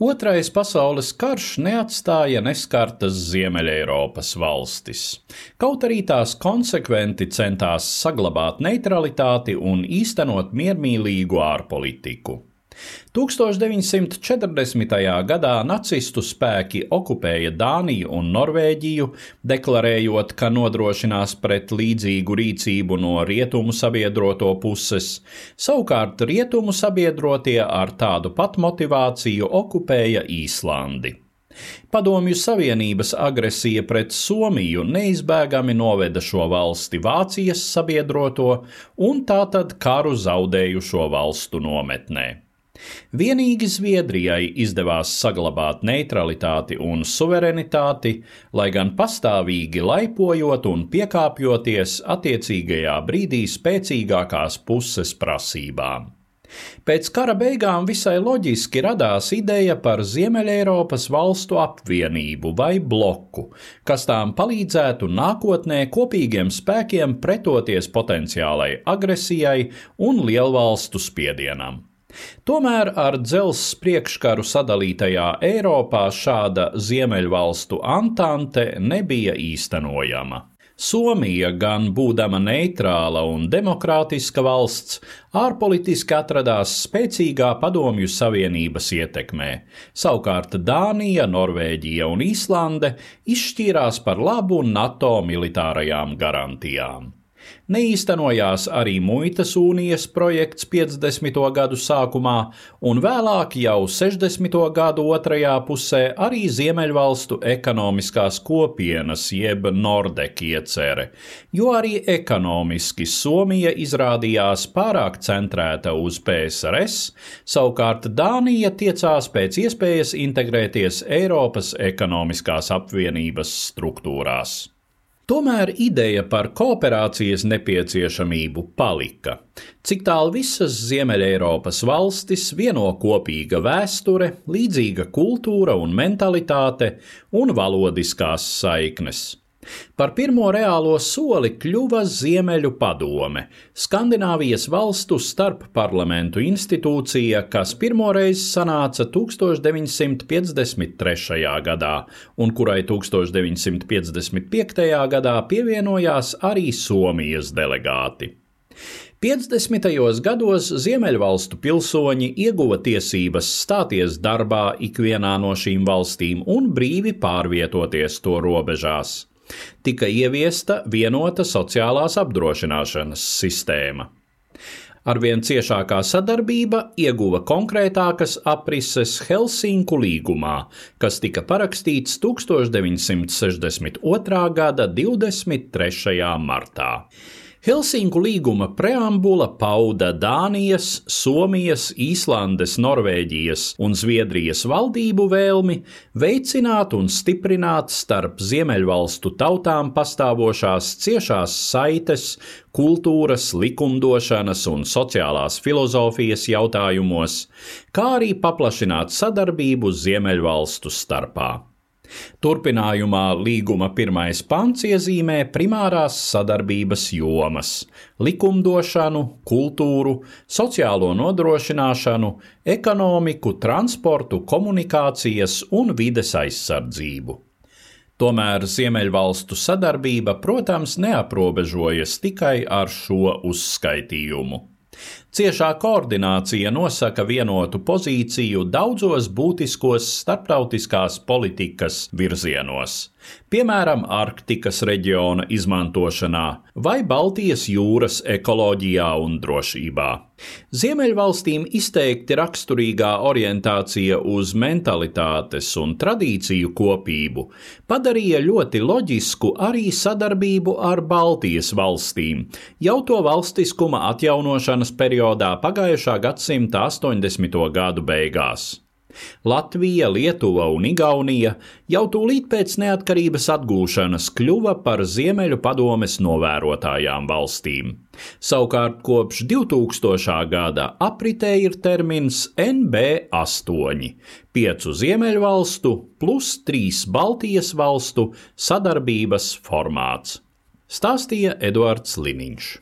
Otrais pasaules karš neatstāja neskartas Ziemeļeiropas valstis. Kaut arī tās konsekventi centās saglabāt neutralitāti un īstenot miermīlīgu ārpolitiku. 1940. gadā nacistu spēki okupēja Dāniju un Norvēģiju, deklarējot, ka nodrošinās pret līdzīgu rīcību no rietumu sabiedroto puses. Savukārt rietumu sabiedrotie ar tādu pat motivāciju okupēja Īslandi. Padomju Savienības agresija pret Somiju neizbēgami noveda šo valsti Vācijas sabiedroto un tātad karu zaudējušo valstu nometnē. Vienīgi Zviedrijai izdevās saglabāt neutralitāti un suverenitāti, lai gan pastāvīgi laipojot un piekāpjoties attiecīgajā brīdī spēcīgākās puses prasībām. Pēc kara beigām visai loģiski radās ideja par Ziemeļeiropas valstu apvienību vai bloku, kas tām palīdzētu nākotnē kopīgiem spēkiem pretoties potenciālai agresijai un lielvalstu spiedienam. Tomēr ar dzelzs priekškaru sadalītajā Eiropā šāda Ziemeļvalstu antante nebija īstenojama. Somija, gan būdama neitrāla un demokrātiska valsts, ārpolitiski atradās spēcīgā padomju savienības ietekmē. Savukārt Dānija, Norvēģija un Īslande izšķīrās par labu NATO militārajām garantijām. Neīstenojās arī muitas unijas projekts 50. gadu sākumā, un vēlāk, jau 60. gadu otrajā pusē, arī Ziemeļvalstu ekonomiskās kopienas jeb Nordek iecere, jo arī ekonomiski Somija izrādījās pārāk centrēta uz PSRS, savukārt Dānija tiecās pēc iespējas integrēties Eiropas ekonomiskās apvienības struktūrās. Tomēr ideja par kooperācijas nepieciešamību palika. Cik tālu visas Ziemeļeiropas valstis vieno kopīga vēsture, līdzīga kultūra un mentalitāte un valodiskās saiknes. Par pirmo reālo soli kļuva Ziemeļu padome, Skandināvijas valstu starpparlamentu institūcija, kas pirmoreiz sanāca 1953. gadā un kurai 1955. gadā pievienojās arī Somijas delegāti. 50. gados Ziemeļvalstu pilsoņi ieguva tiesības stāties darbā ikvienā no šīm valstīm un brīvi pārvietoties to robežās tika ieviesta vienota sociālās apdrošināšanas sistēma. Arvien ciešākā sadarbība ieguva konkrētākas aprises Helsinku līgumā, kas tika parakstīts 1962. gada 23. martā. Helsinku līguma preambula pauda Dānijas, Somijas, Īslandes, Norvēģijas un Zviedrijas valdību vēlmi veicināt un stiprināt starp Ziemeļvalstu tautām pastāvošās ciešās saites kultūras, likumdošanas un sociālās filozofijas jautājumos, kā arī paplašināt sadarbību Ziemeļvalstu starpā. Turpinājumā līguma pirmais pants iezīmē primārās sadarbības jomas - likumdošanu, kultūru, sociālo nodrošināšanu, ekonomiku, transportu, komunikācijas un vides aizsardzību. Tomēr Ziemeļvalstu sadarbība, protams, neaprobežojas tikai ar šo uzskaitījumu. Ciešā koordinācija nosaka vienotu pozīciju daudzos būtiskos starptautiskās politikas virzienos, piemēram, Arktikas reģiona izmantošanā vai Baltijas jūras ekoloģijā un drošībā. Ziemeļvalstīm izteikti raksturīgā orientācija uz mentalitātes un tradīciju kopību padarīja ļoti loģisku arī sadarbību ar Baltijas valstīm, jau to valstiskuma atjaunošanas periodā pagājušā gadsimta 80. gadu beigās. Latvija, Lietuva un Igaunija jau tūlīt pēc neatkarības atgūšanas kļuva par Ziemeļu padomes novērotājām valstīm. Savukārt kopš 2000. gada apritē ir termins NB8 - piecu Ziemeļvalstu plus trīs Baltijas valstu sadarbības formāts, stāstīja Eduards Liniņš.